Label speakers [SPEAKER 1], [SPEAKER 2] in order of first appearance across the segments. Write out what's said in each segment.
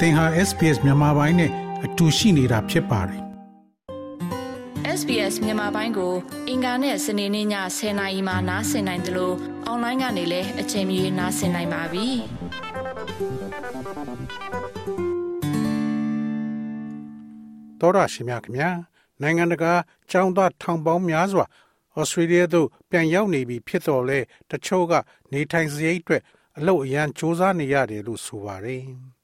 [SPEAKER 1] သင်ဟာ SPS မြန်မာပိုင်းနဲ့အတူရှိနေတာဖြစ်ပါတယ်
[SPEAKER 2] SBS မြန်မာပိုင်းကို အင်ကာနဲ့စနေနေ့ည10:00နာရီမှနားဆင်နိုင်တယ်လို့အွန်လိုင်းကနေလည်းအချိန်မီနားဆင်နိုင်ပါပြီ။
[SPEAKER 1] တော်ရရှိမြခင်ဗျာနိုင်ငံတကာចောင်းသားထောင်ပေါင်းများစွာဩစတြေးလျသို့ပြန်ရောက်နေပြီဖြစ်တော်လဲတချို့ကနေထိုင်စရိတ်အတွက်အလုပ်အရန်စ조사နေရတယ်လို့ဆိုပါတယ်။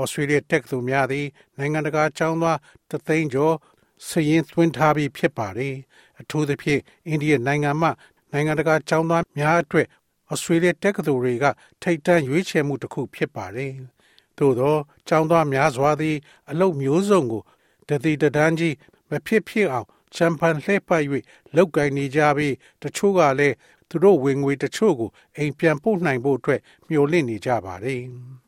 [SPEAKER 1] ဩစတြေးလျတက္ကသိုလ်များသည် နိုင်ငံတကာကျောင်းသားတသိန်းကျော်စည်ရင်းသွင်းထားပြီးဖြစ်ပါれအထူးသဖြင့်အိန္ဒိယနိုင်ငံမှနိုင်ငံတကာကျောင်းသားများအတွက်ဩစတြေးလျတက္ကသိုလ်တွေကထိတ်တန့်ရွေးချယ်မှုတစ်ခုဖြစ်ပါれသို့သောကျောင်းသားများစွာသည် အလုပ်မျိုးစုံကိုတတိတန်းကြီးမဖြစ်ဖြစ်အောင်ချမ်ပန်လှည့်ပတ်၍လောက်ကင်နေကြပြီးတချို့ကလည်းသူတို့ဝင်ငွေတချို့ကိုအိမ်ပြန်ပို့နိုင်ဖို့အတွက်မျှော်လင့်နေကြပါတယ်။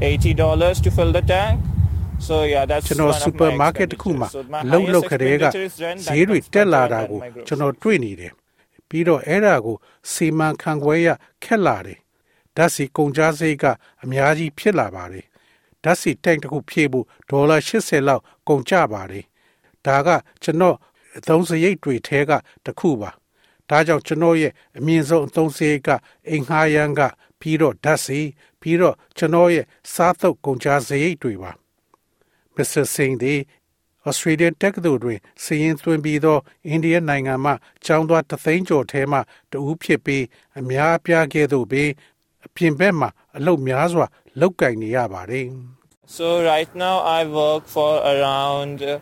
[SPEAKER 3] $80 to fill the tank. So yeah, that's
[SPEAKER 1] ကျွန်တော် supermarket တစ်ခုမှာလုံလောက်ခရဲကဈေးတွေတက်လာတာကိုကျွန်တော်တွေ့နေတယ်။ပြီးတော့အဲ့ဒါကိုစီမံခန့်ခွဲရခက်လာတယ်။ဓာတ်ဆီကုန်ကျစရိတ်ကအများကြီးဖြစ်လာပါတယ်။ဓာတ်ဆီတန့်တစ်ခုဖြည့်ဖို့ဒေါ်လာ80လောက်ကုန်ကျပါတယ်။ဒါကကျွန်တော်အသုံးစရိတ်တွေထဲကတစ်ခုပါဒါကြောင့်ကျွန်တော်ရဲ့အမြင့်ဆုံးအသုံးစရိတ်ကအိမ်ငှားရမ်းကပြီးတော့ဓာတ်ဆီ ပြီးတော့ကျွန်တော်ရဲ့စားသုတ်ကုန်ကျစရိတ်တွေပါမစ္စတာစင်ဒီဩစတြေးလျတက္ကသိုလ်တွင်စီရင်သွင်းပြီးသောအိန္ဒိယနိုင်ငံမှကျောင်းသားတသိန်းကျော်ထဲမှတဦးဖြစ်ပြီးအများအပြားကဲ့သို့ပင်အပြင်ဘက်မှာအလုပ်များစွာလုပ်ကင်နေရပါတယ်
[SPEAKER 3] So right now I work for around uh,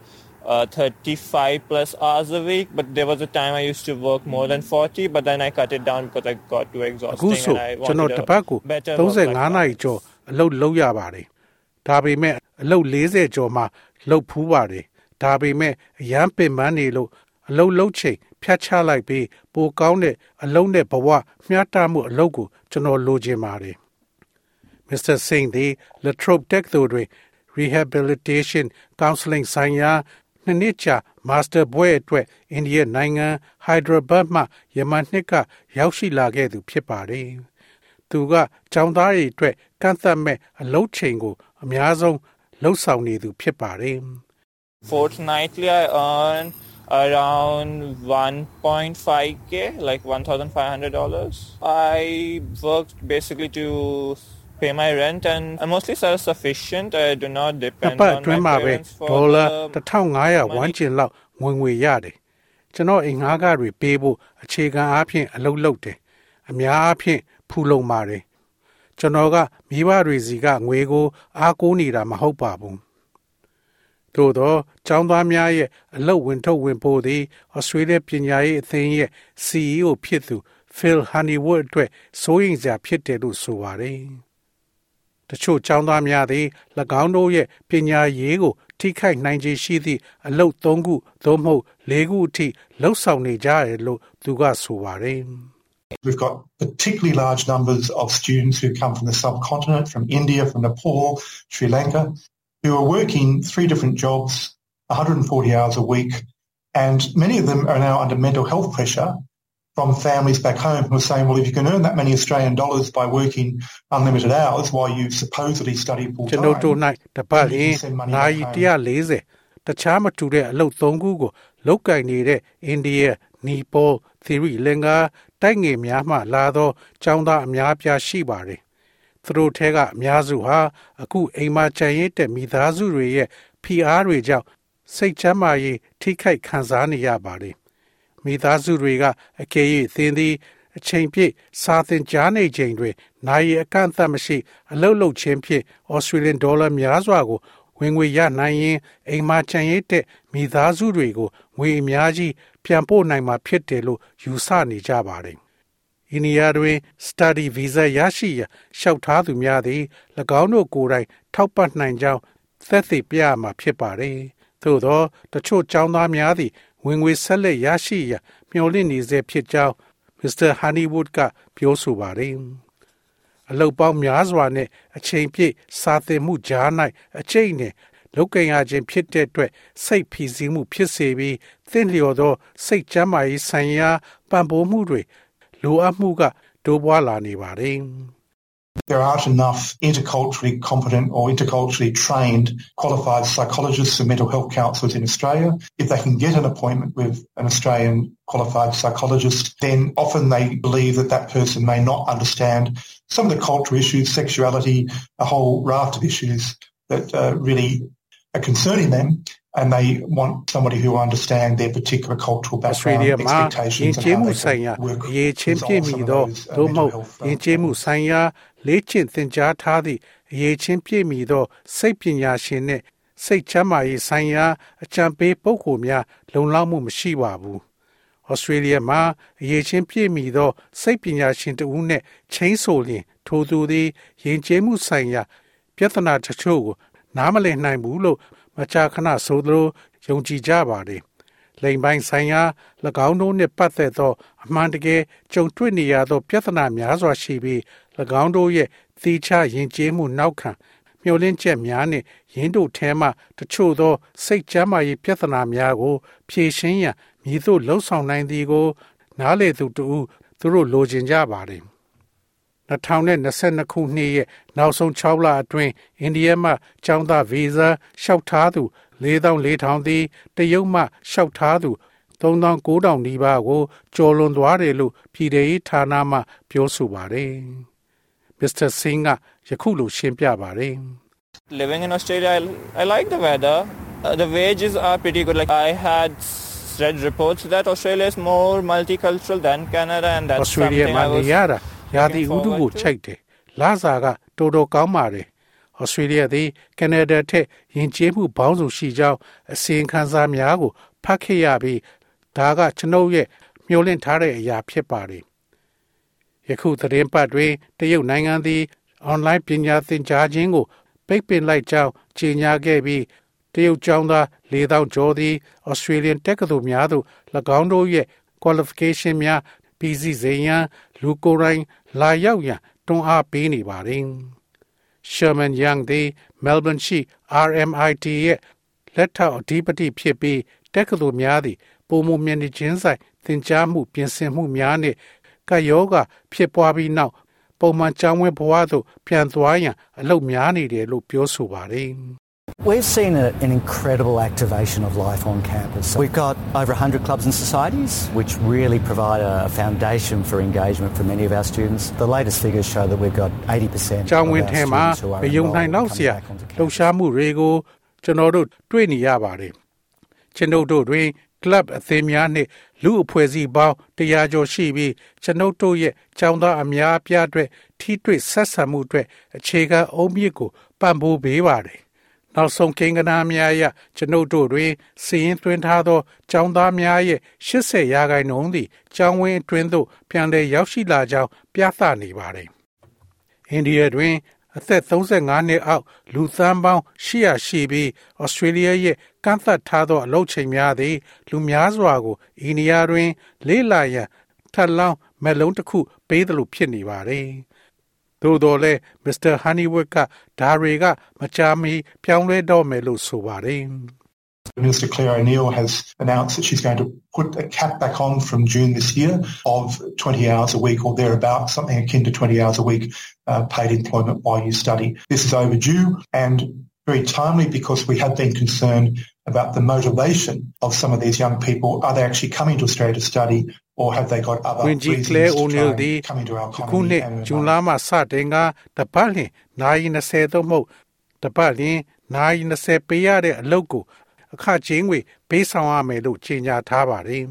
[SPEAKER 3] uh, 35 plus hours a week. But there was a time I used to work more than 40, but then I cut it down because I got too exhausting and I wanted a better
[SPEAKER 1] 35နာရီကျော်အလုပ်လုပ်ရပါတယ်။ဒါပေမဲ့အလုပ်40ကျော်မှလုပ်ဖူးပါတယ်။ဒါပေမဲ့အရန်ပင်ပန်းနေလို့အလုပ်လုပ်ချိန်ဖြတ်ချလိုက်ပြီးပိုကောင်းတဲ့အလုပ်နဲ့ဘဝမျှတမှုအလုပ်ကိုကျွန်တော်လိုချင်ပါတယ်။ Mr. Singh ဒီ Latrobe Tech တို့တွင် rehabilitation counseling ဆိုင်ရာ နှစ်နှစ်ကြာမာစတာဘွဲ့အတွက်အိန္ဒိယနိုင်ငံဟိုက်ဒရာဘတ်မှယမန်နှစ်ကရောက်ရှိလာခဲ့သူဖြစ်ပါတယ်။သူကចောင်းသားတွေအတွက်ကန့်သတ်မဲ့အလုပ်ချိန်ကိုအများဆုံးလှုပ်ဆောင်နေသူဖြစ်ပါတယ်။
[SPEAKER 3] Fortnightly I earn around 1.5k like $1500 I worked basically to pay my rent and I'm mostly self-sufficient. I do not depend on my parents for
[SPEAKER 1] ဒေါ်လာ1500ဝန်းကျင်လောက်ဝင်ငွေရတယ်။ကျွန်တော်အိမ်ငှားကားတွေပေးဖို့အခြေခံအားဖြင့်အလုပ်လုပ်တယ်။အများအားဖြင့်ဖူလုံပါတယ်။ကျွန်တော်ကမိဘတွေစီကငွေကို အားကိုးနေတာမဟုတ်ပါဘူး။သို့သောကျောင်းသားများရဲ့အလုပ်ဝင်ထုတ်ဝင်ပို့သည်ဩစတြေးလျပညာရေးအသင်းရဲ့ CEO ဖြစ်သူ Phil Honeywood အတွက်စိုးရိမ်စရာဖြစ်တယ်လို့ဆိုပါတယ်။ တချို့ចောင်းသားများသည်၎င်းတို့ရဲ့ပညာရေးကိုထိခိုက်နိုင်ခြေရှိသည့်အလုပ်၃ခုသို့မဟုတ်၄ခုအထိလှုပ်ဆောင်နေကြတယ်လို့သူကဆိုပါတယ်
[SPEAKER 4] We've got particularly large numbers of students who come from the subcontinent, from India, from Nepal, Sri Lanka, who are working three different jobs, 140 hours a week, and many of them are now under mental health pressure from families back home who are saying, well, if you can earn that many Australian dollars by working unlimited hours while you supposedly study full time, ကျွန်တော်တို့၌တပတ်လနိုင်
[SPEAKER 1] 140တခြားမတူတဲ့အလုပ်၃ခုကိုလောက်ကင်နေတဲ့အိန္ဒိယနီပေါသီရိလင်္ကာတိုက်ငယ်များမှလာသောចောင်းသားအများပြားရှိပါတယ်။သူတို့ထဲကအများစုဟာအခုအိမ်မှာခြံရည်တဲ့မိသားစုတွေရဲ့ဖိအားတွေကြောင့်စိတ်ချမ်းသာရေးထိခိုက်ခံစားနေရပါတယ်။ မိသားစုတွေကအကယ်၍သင်သည်အချိန်ပြည့်စာသင်ကြားနေချိန်တွင်နိုင်အကန့်အသတ်မရှိ အလုတ်လုတ်ခြင်းဖြင့်ဩစတြေးလျဒေါ်လာများစွာကိုဝင်ငွေရနိုင်ရင်အိမ်မှာချန်ရစ်တဲ့မိသားစုတွေကိုငွေအများကြီးပြန်ပို့နိုင်မှာဖြစ်တယ်လို့ယူဆနေကြပါတယ်။အိန္ဒိယတွင် study visa ရရှိရန်လျှောက်ထားသူများသည်၎င်းတို့ကိုယ်တိုင်ထောက်ပံ့နိုင်ကြောင်းသက်သေပြရမှာဖြစ်ပါတယ်။သို့သောတချို့ចောင်းသားများသည် ဝင်ငွေဆက်လက်ရရှိရန်မျှော်လင့်နေစေဖြစ်ကြောင်း Mr. Honeywood ကပြောဆိုပါတယ်။အလုတ်ပေါင်းများစွာနဲ့အချိန်ပြည့်စာသင်မှုကြား၌အချိန်နဲ့လုတ်ကင်ရခြင်းဖြစ်တဲ့အတွက်စိတ်ဖိစီးမှုဖြစ်စေပြီးသင်လျော်သော စိတ်ကျန်းမာရေးဆိုင်ရာပံ့ပိုးမှုတွေလိုအပ်မှုကတိုးပွားလာနေပါတယ်။
[SPEAKER 4] There aren't enough interculturally competent or interculturally trained qualified psychologists and mental health counsellors in Australia. If they can get an appointment with an Australian qualified psychologist, then often they believe that that person may not understand some of the cultural issues, sexuality, a whole raft of issues that uh, really are concerning them and they want somebody who understand their particular cultural background,
[SPEAKER 1] Australia မှာ
[SPEAKER 4] expectations
[SPEAKER 1] ယဉ်
[SPEAKER 4] and
[SPEAKER 1] ကျေး
[SPEAKER 4] how
[SPEAKER 1] မှု
[SPEAKER 4] they
[SPEAKER 1] ဆိုင်ရာ
[SPEAKER 4] can work
[SPEAKER 1] အရေးချင်းပြည့်
[SPEAKER 4] resolve
[SPEAKER 1] မီ
[SPEAKER 4] some of
[SPEAKER 1] သော
[SPEAKER 4] those uh,
[SPEAKER 1] သို့မ
[SPEAKER 4] mental
[SPEAKER 1] ဟုတ်
[SPEAKER 4] health
[SPEAKER 1] ယဉ်ကျေးမှုဆိုင်ရာလေ့ကျင့်သင်ကြားထားသည့်အရေးချင်းပြည့်မီသော စိတ်ပညာရှင်နှင့်စိတ်ချမ်းသာရေးဆိုင်ရာအကြံပေးပုဂ္ဂိုလ်များလုံလောက်မှုမရှိပါဘူး။ Australia မှာအရေးချင်းပြည့်မီသော စိတ်ပညာရှင်တဦးနှင့်ချင်းဆိုလျင် ထိုသူသည်ယဉ်ကျေးမှုဆိုင်ရာ ပြဿနာတချို့ကိုနားမလည်နိုင်ဘူးလို့ မကြာခဏဆိုသလိုယုံကြည်ကြပါတယ်။လိမ်ပိုင်းဆိုင်ရာ၎င်းတို့နှင့်ပတ်သက်သောအမှန်တကယ်ကြုံတွေ့နေရသော ပြဿနာများစွာရှိပြီး၎င်းတို့ရဲ့သီးခြားယဉ်ကျေးမှုနောက်ခံမျှော်လင့်ချက်များနှင့်ရင်းတို့ထဲမှတချို့သော စိတ်ကြမ်းမာရေးပြဿနာများကို ဖြေရှင်းရန်မည်သို့လှုံ့ဆော်နိုင်သည်ကို နားလေသူတို့သူတို့လိုချင်ကြပါတယ်။ 2022ခုနှစ်ရဲ့နောက်ဆုံး6လအတွင်းအိန္ဒိယမှကျောင်းသားဗီဇာလျှောက်ထားသူ4400သည်တရုတ်မှလျှောက်ထားသူ3900နီးပါးကိုကျော်လွန်သွားတယ်လို့ပြည်ထောင်ရေးဌာနမှပြောဆိုပါတယ်။ Mr. Singh ကယခုလိုရှင်းပြပါတယ်။
[SPEAKER 3] Living in Australia, I, I like the weather. Uh, the wages are pretty good. Like I had read reports that Australia is more multicultural than Canada, and that's
[SPEAKER 1] Australia
[SPEAKER 3] something
[SPEAKER 1] မှာ
[SPEAKER 3] I
[SPEAKER 1] နေ
[SPEAKER 3] was
[SPEAKER 1] ရတာရာသီဥတုကို
[SPEAKER 3] forward to.
[SPEAKER 1] ချိတ်တယ်။လာစာကတော်တော်ကောင်းပါတယ်။ Australia သည်ကနေဒါထက်ယဉ်ကျေးမှုပေါင်းစုံရှိကြောင်းအစီရင်ခံစာများကိုဖတ်ခဲ့ရပြီးဒါကကျွန်ုပ်ရဲ့မျှော်လင့်ထားတဲ့အရာဖြစ်ပါတယ်။ယခုသတင်းပတ်တွင်တရုတ်နိုင်ငံသည်အွန်လိုင်းပညာသင်ကြားခြင်းကိုပိတ်ပင်လိုက်ကြောင်းကြေညာခဲ့ပြီးတရုတ်ကျောင်းသား4000ကျော်သည် Australian တက္ကသိုလ်များသို့၎င်းတို့ရဲ့ qualification များ ပြီးစီးစေရန်လူကိုယ်တိုင်လာရောက်ရန်တွန်းအားပေးနေပါတယ်။ Sherman Young သည် Melbourne ရှိ RMIT ရဲ့လက်ထောက်အဓိပတိဖြစ်ပြီးတက္ကသိုလ်များသည်ပုံမမျက်နှာချင်းဆိုင်သင်ကြားမှုပြင်ဆင်မှုများနှင့်ကယောဂဖြစ်ပွားပြီးနောက်ပုံမှန်ကျောင်းဝင်းဘဝသို့ပြန်သွားရန်အလုပ်များနေတယ်လို့ပြောဆိုပါတယ်။
[SPEAKER 5] We've seen a, an incredible activation of life on campus. We've got over 100 clubs and societies, which really provide a, a foundation for engagement for many of our students. The latest figures show that we've got 80%
[SPEAKER 1] ကျောင်း
[SPEAKER 5] of
[SPEAKER 1] ဝ
[SPEAKER 5] our
[SPEAKER 1] င်းထဲမှာ
[SPEAKER 5] students who are
[SPEAKER 1] မယုံ
[SPEAKER 5] enrolled
[SPEAKER 1] နိုင်တော့
[SPEAKER 5] coming
[SPEAKER 1] စရာ
[SPEAKER 5] back onto
[SPEAKER 1] လှုပ်
[SPEAKER 5] campus.
[SPEAKER 1] ရှားမှုတွေကိုကျွန်တော်တို့တွေ့နေရပါတယ်။ကျွန်ုပ်တို့တွင် club အသင်းများနှင့်လူအဖွဲ့အစည်းပေါင်း100ကျော်ရှိပြီးကျွန်ုပ်တို့ရဲ့ကျောင်းသားအများအပြားအတွက်ထိတွေ့ဆက်ဆံမှုအတွက်အခြေခံအုံမြစ်ကိုပံ့ပိုးပေးပါတယ်။ နောက်ဆုံးကိန်းဂဏန်းများအရကျွန်ုပ်တို့တွင်စီရင်သွင်းထားသောကျောင်းသားများရဲ့80ရာခိုင်နှုန်းသည်ကျောင်းဝင်းအတွင်းသို့ပြန်လည်ရောက်ရှိလာကြောင်းပြသနေပါတယ်။အိန္ဒိယတွင်အသက်35နှစ်အောက်လူသန်းပေါင်း800ရှိပြီးဩစတြေးလျရဲ့ကန့်သတ်ထားသောအလုပ်ချိန်များသည် လူများစွာကိုအိန္ဒိယတွင် လေးလာရန်ထပ်လောင်းမဲ့လုံးတစ်ခုပေးသလိုဖြစ်နေပါတယ်။ သို့တော်လည်းမစ္စတာဟန်နီဝတ်ကဒါတွေကမကြာမီပြောင်းလဲတော့မယ်လို့ဆိုပါတယ်။
[SPEAKER 4] Minister Claire O'Neill has announced that she's going to put a cap back on from June this year of 20 hours a week or thereabouts, something akin to 20 hours a week uh, paid employment while you study. This is overdue and very timely because we have been concerned about the motivation of some of these young people. Are they actually coming to Australia to study or have they got other
[SPEAKER 1] ဝင်ကြီး
[SPEAKER 4] reasons
[SPEAKER 1] ကလဲ
[SPEAKER 4] to
[SPEAKER 1] အိုနီယ
[SPEAKER 4] try
[SPEAKER 1] ယ်သည်
[SPEAKER 4] and come into our
[SPEAKER 1] ခု
[SPEAKER 4] economy
[SPEAKER 1] နှစ်
[SPEAKER 4] and earn
[SPEAKER 1] ဇွန်
[SPEAKER 4] money?
[SPEAKER 1] လမှစတင်ကတပတ်လျင်နိုင်20သို့မဟုတ်တပတ်လျင်နိုင်20ပေးရတဲ့အလုပ်ကိုအခချင်းငွေပေးဆောင်ရမယ်လို့ကြေညာထားပါတယ်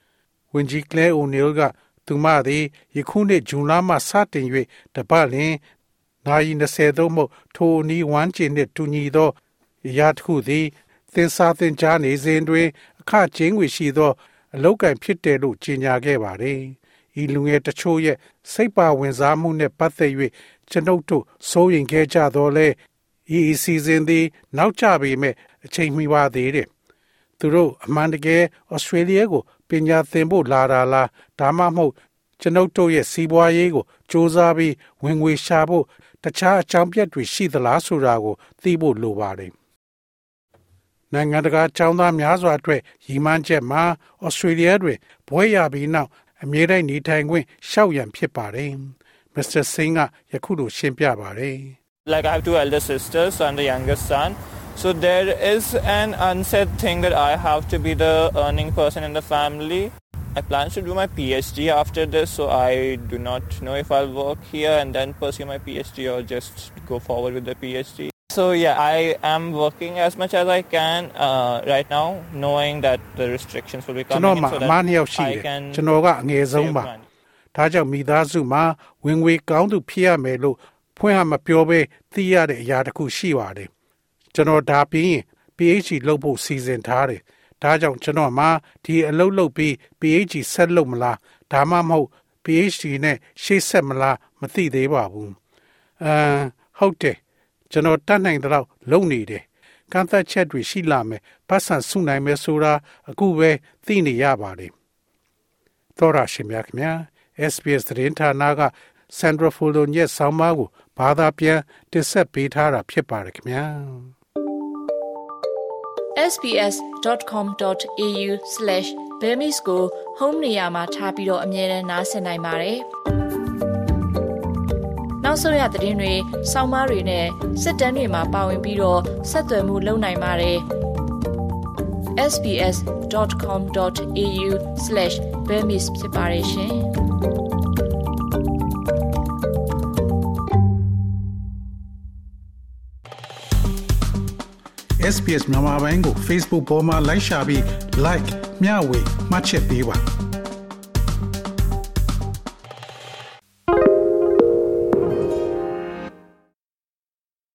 [SPEAKER 1] ။ဝင်ကြီးကလဲအိုနီယယ်ကသူမသည်ယခုနှစ်ဇွန်လမှစတင်၍တပတ်လျင်နိုင်20သို့မဟုတ်ထိုနီးဝမ်းကျင်နှင့်တူညီသောအရာတစ်ခုသည်သင်စားသင်ကြားနေစဉ်တွင်အခချင်းငွေရှိသော အလောက်ကန်ဖြစ်တယ်လို့ကြေညာခဲ့ပါတယ်။ဤလူငယ်တချို့ရဲ့စိတ်ပါဝင်စားမှုနဲ့ပတ်သက်၍ကျွန်ုပ်တို့စိုးရင်ခဲ့ကြတော့လဲဤအစီအစဉ်သည်နောက်ကျပေမဲ့အချိန်မီပါသေးတယ်သူတို့အမှန်တကယ်ဩစတြေးလျကိုပညာသင်ဖို့လာတာလားဒါမှမဟုတ်ကျွန်ုပ်တို့ရဲ့စီးပွားရေးကိုစ조사ပြီးဝင်ငွေရှာဖို့တခြားအကြောင်းပြတွေရှိသလားဆိုတာကိုသိဖို့လိုပါတယ် နိုင်ငံတကာចောင်းသားများစွာအတွက်ရည်မှန်းချက်မှာဩစတြေးလျတွင်ဘွဲရပြီးနောက်အမြဲတမ်းနေထိုင်ခွင့်ရှောက်ရန်ဖြစ်ပါတယ်။ Mr. Singh ကယခုလိုရှင်းပြပါတယ်။
[SPEAKER 3] Like I have two elder sisters and a youngest son. So there is an unsaid thing that I have to be the earning person in the family. I plan to do my PhD after this, so I do not know if I'll work here and then pursue my PhD or just go forward with the PhD. So yeah, I am working as much as I can uh, right now, knowing that the restrictions will be coming in so that I can
[SPEAKER 1] ကျွန်တော်ကအငယ်ဆုံးပါ။ဒါကြောင့်မိသားစုမှာဝင်ငွေကောင်းသူဖြစ်ရမယ်လို့ဖွင့်ဟမပြောဘဲသိရတဲ့အရာတစ်ခုရှိပါတယ်။ကျွန်တော်ဒါပြီးရင် PhD လုပ်ဖို့စီစဉ်ထားတယ်။ဒါကြောင့်ကျွန်တော်မှာဒီအလုပ်လုပ်ပြီး PhD ဆက်လုပ်မလားဒါမှမဟုတ် PhD နဲ့ရှေ့ဆက်မလားမသိသေးပါဘူး။အမ်ဟုတ်တယ်။ ကျွန်တော်တတ်နိုင်တဲ့တော့လုပ်နေတယ်ကန့်သက်ချက်တွေရှိလာမယ်ပတ်စံစုနိုင်မယ်ဆိုတာအခုပဲသိနေရပါတယ်တော်ရရှိမြခင် SPS သတင်းဌာနက Sandra Fulton ရဲ့ဆောင်းပါးကိုဘာသာပြန်တင်ဆက်ပေးထားတာဖြစ်ပါတယ်ခင်ဗျာ
[SPEAKER 2] sbs.com.au/bemis ကို home နေရာမှာထားပြီးတော့အမြဲတမ်းနှာစင်နိုင်ပါတယ် နောက်ဆုံးရသတင်းတွေ၊စောင်းမားတွေနဲ့စစ်တမ်းတွေမှာပါဝင်ပြီးတော့ဆက်သွယ်မှုလုပ်နိုင်ပါတယ်။ sbs.com.au/bemis ဖြစ်ပါတယ်ရှင်။
[SPEAKER 1] SPS မြန်မာပိုင်းကို Facebook ပေါ်မှာ like ရှာပြီး like မျှဝေမှတ်ချက်ပေးပါ။